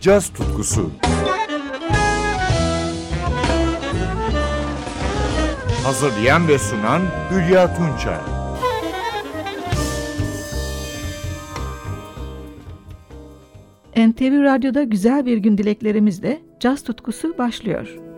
caz tutkusu. Hazırlayan ve sunan Hülya Tunçay. NTV Radyo'da güzel bir gün dileklerimizle caz tutkusu başlıyor.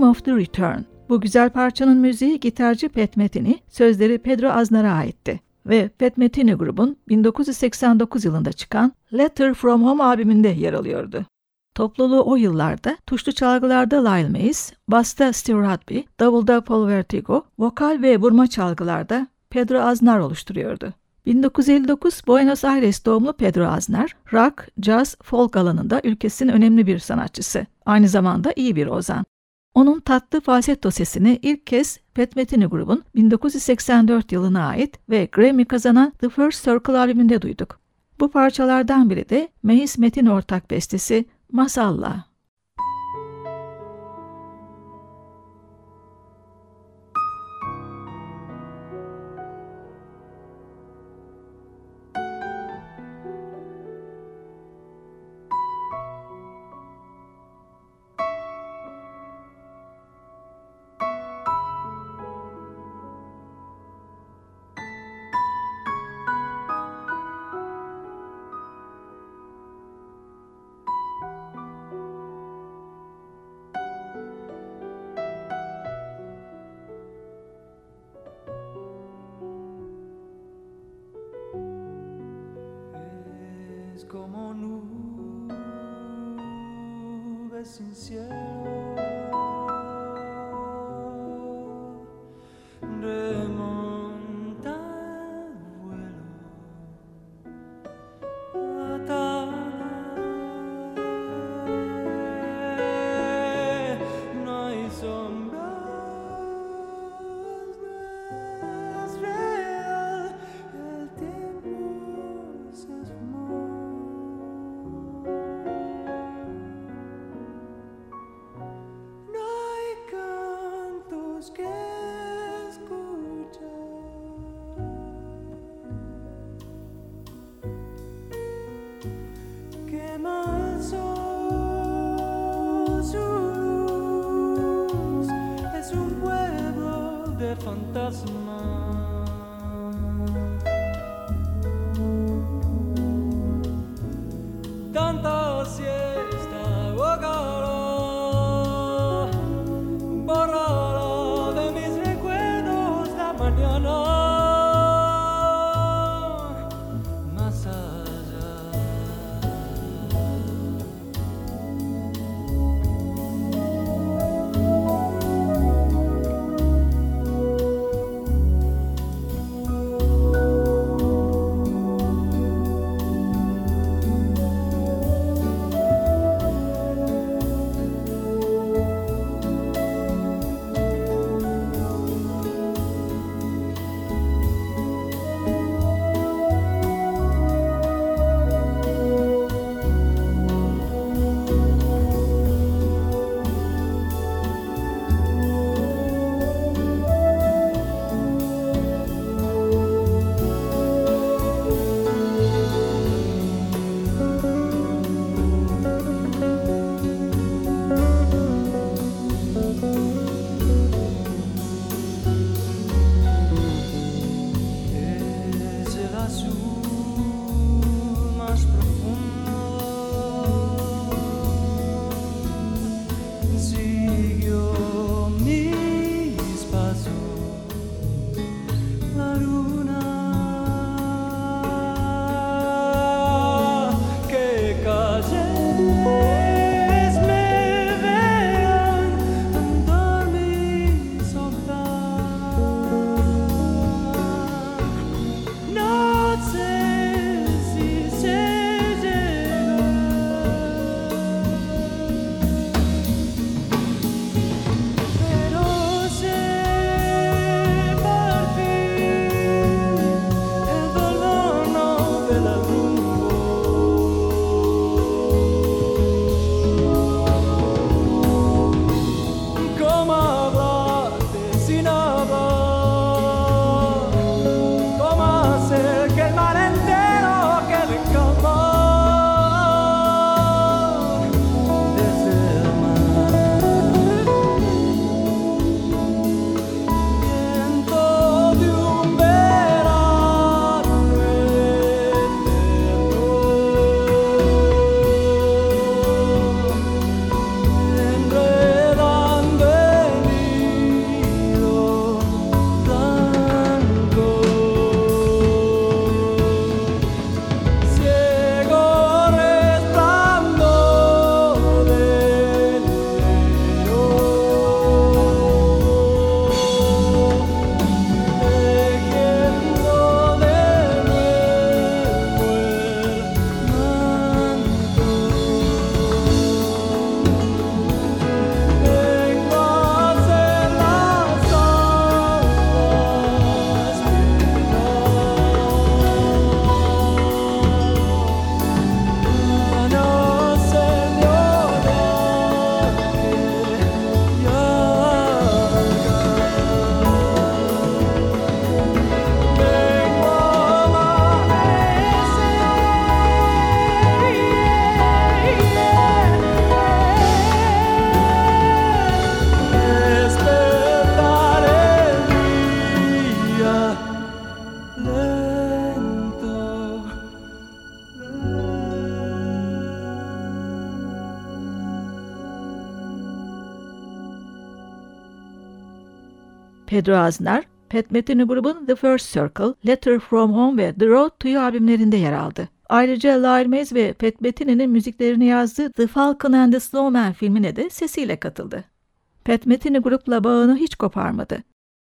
Dream of the Return. Bu güzel parçanın müziği gitarcı Pat Metheny, sözleri Pedro Aznar'a aitti ve Pat Metheny grubun 1989 yılında çıkan Letter From Home albümünde yer alıyordu. Topluluğu o yıllarda tuşlu çalgılarda Lyle Mays, basta Steve Rudby, davulda Paul Vertigo, vokal ve vurma çalgılarda Pedro Aznar oluşturuyordu. 1959 Buenos Aires doğumlu Pedro Aznar, rock, jazz, folk alanında ülkesinin önemli bir sanatçısı. Aynı zamanda iyi bir ozan. Onun tatlı falsetto sesini ilk kez Pat Metheny grubun 1984 yılına ait ve Grammy kazanan The First Circle albümünde duyduk. Bu parçalardan biri de Meis Metin ortak bestesi Masalla. Pedro Aznar, Pat Metheny grubun The First Circle, Letter From Home ve The Road to You albümlerinde yer aldı. Ayrıca Lyle Mays ve Pat Metheny'nin müziklerini yazdığı The Falcon and the Snowman filmine de sesiyle katıldı. Pat Metheny grupla bağını hiç koparmadı.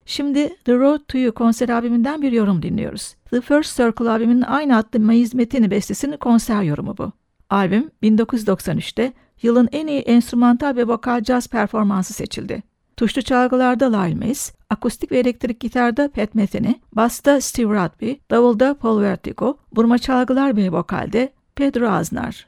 Şimdi The Road to You konser albümünden bir yorum dinliyoruz. The First Circle albümünün aynı adlı Mays Metheny bestesinin konser yorumu bu. Albüm 1993'te yılın en iyi enstrümantal ve vokal caz performansı seçildi. Tuşlu çalgılarda Lyle Mays, akustik ve elektrik gitarda Pat Metheny, basta Steve Rudby, davulda Paul Vertigo, vurma çalgılar ve vokalde Pedro Aznar.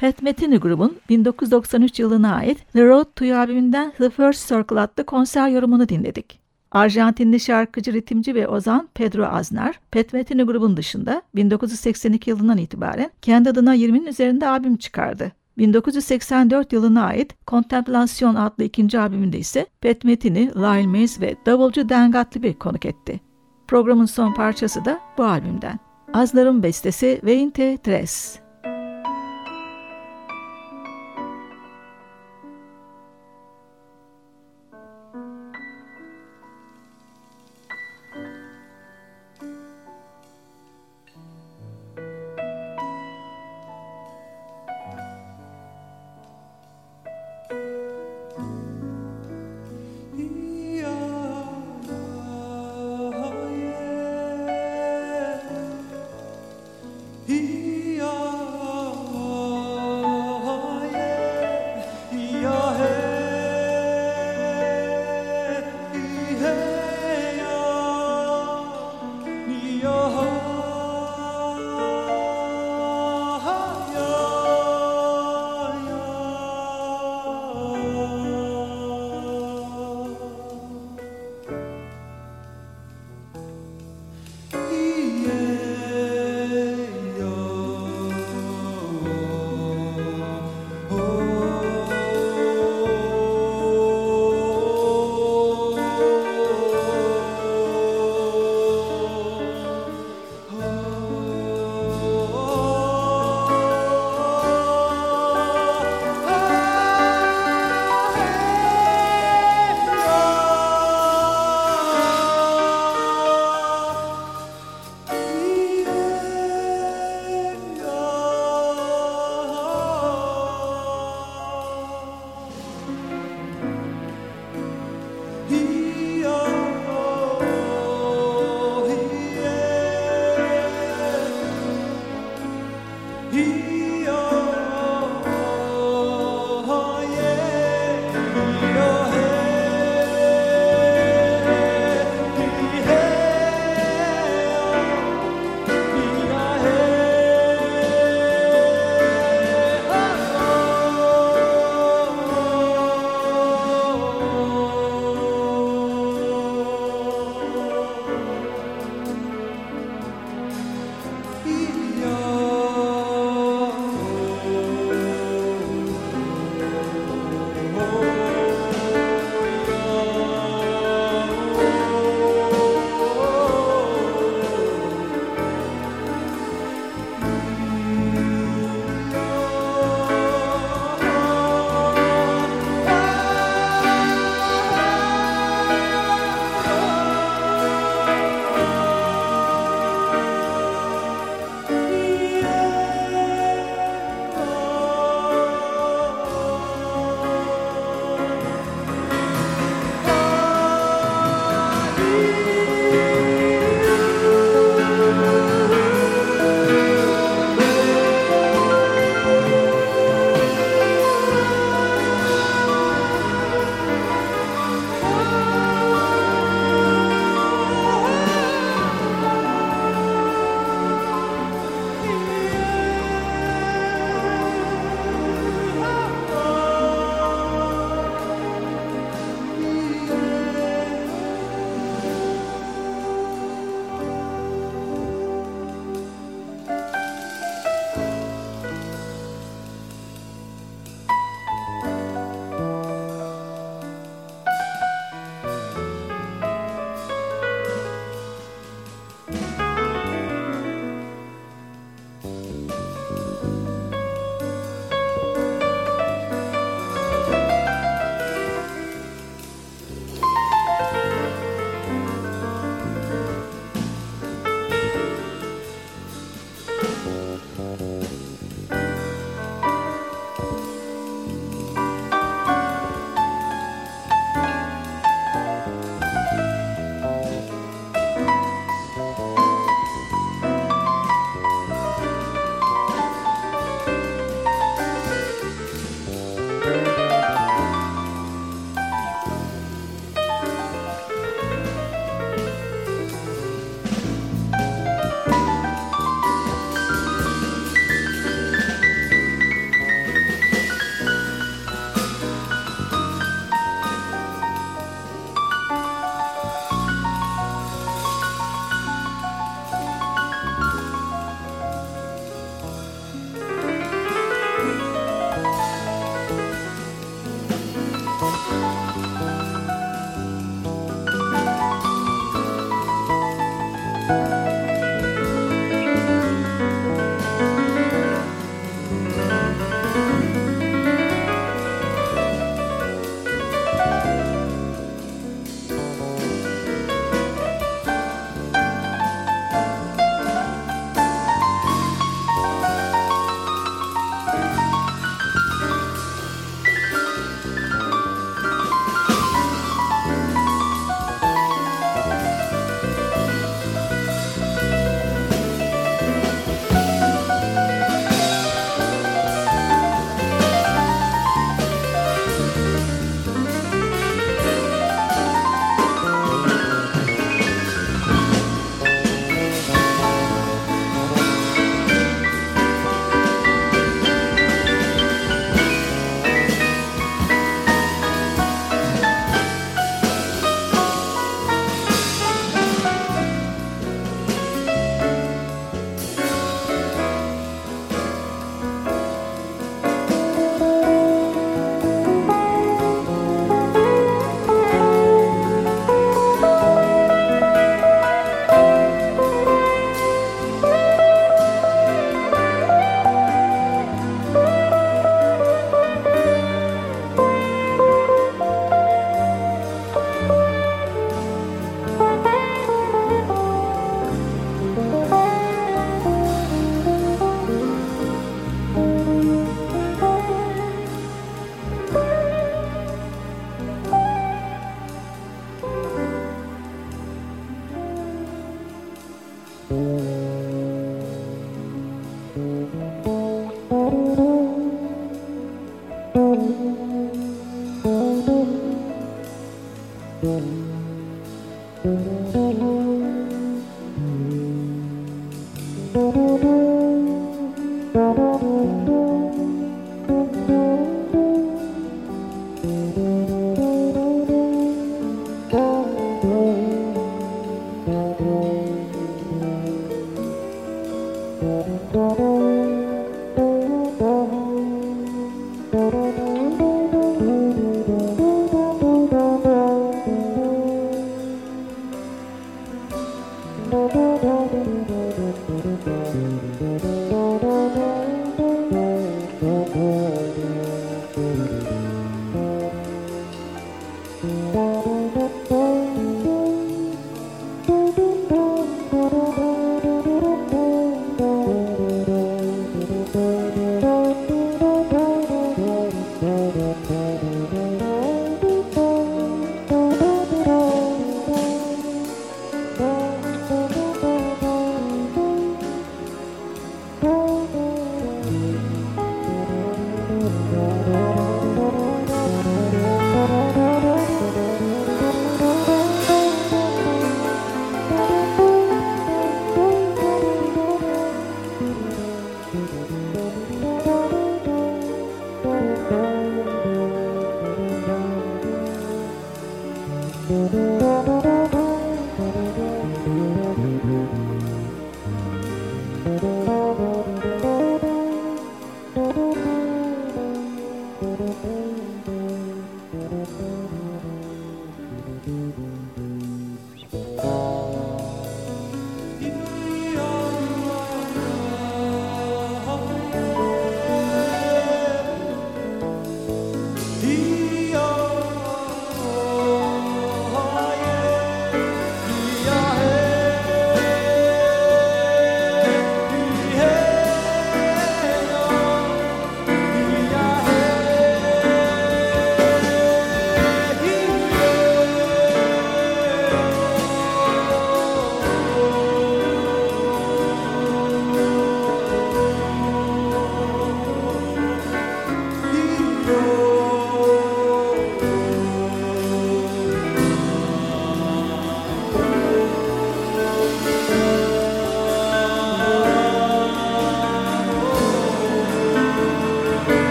Pat Metheny grubun 1993 yılına ait The Road to albümünden The First Circle adlı konser yorumunu dinledik. Arjantinli şarkıcı, ritimci ve ozan Pedro Aznar, Pat Metheny grubun dışında 1982 yılından itibaren kendi adına 20'nin üzerinde albüm çıkardı. 1984 yılına ait Contemplation adlı ikinci albümünde ise Pat Metheny, Lyle Mays ve davulcu Dan Gottlieb'i konuk etti. Programın son parçası da bu albümden. Aznar'ın bestesi Veinte Tres. Thank you.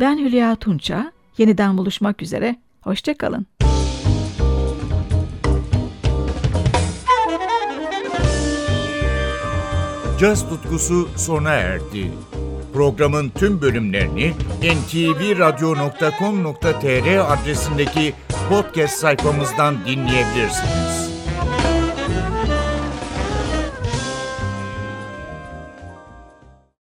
Ben Hülya Tunça. Yeniden buluşmak üzere. Hoşçakalın. Caz tutkusu sona erdi. Programın tüm bölümlerini ntvradio.com.tr adresindeki podcast sayfamızdan dinleyebilirsiniz.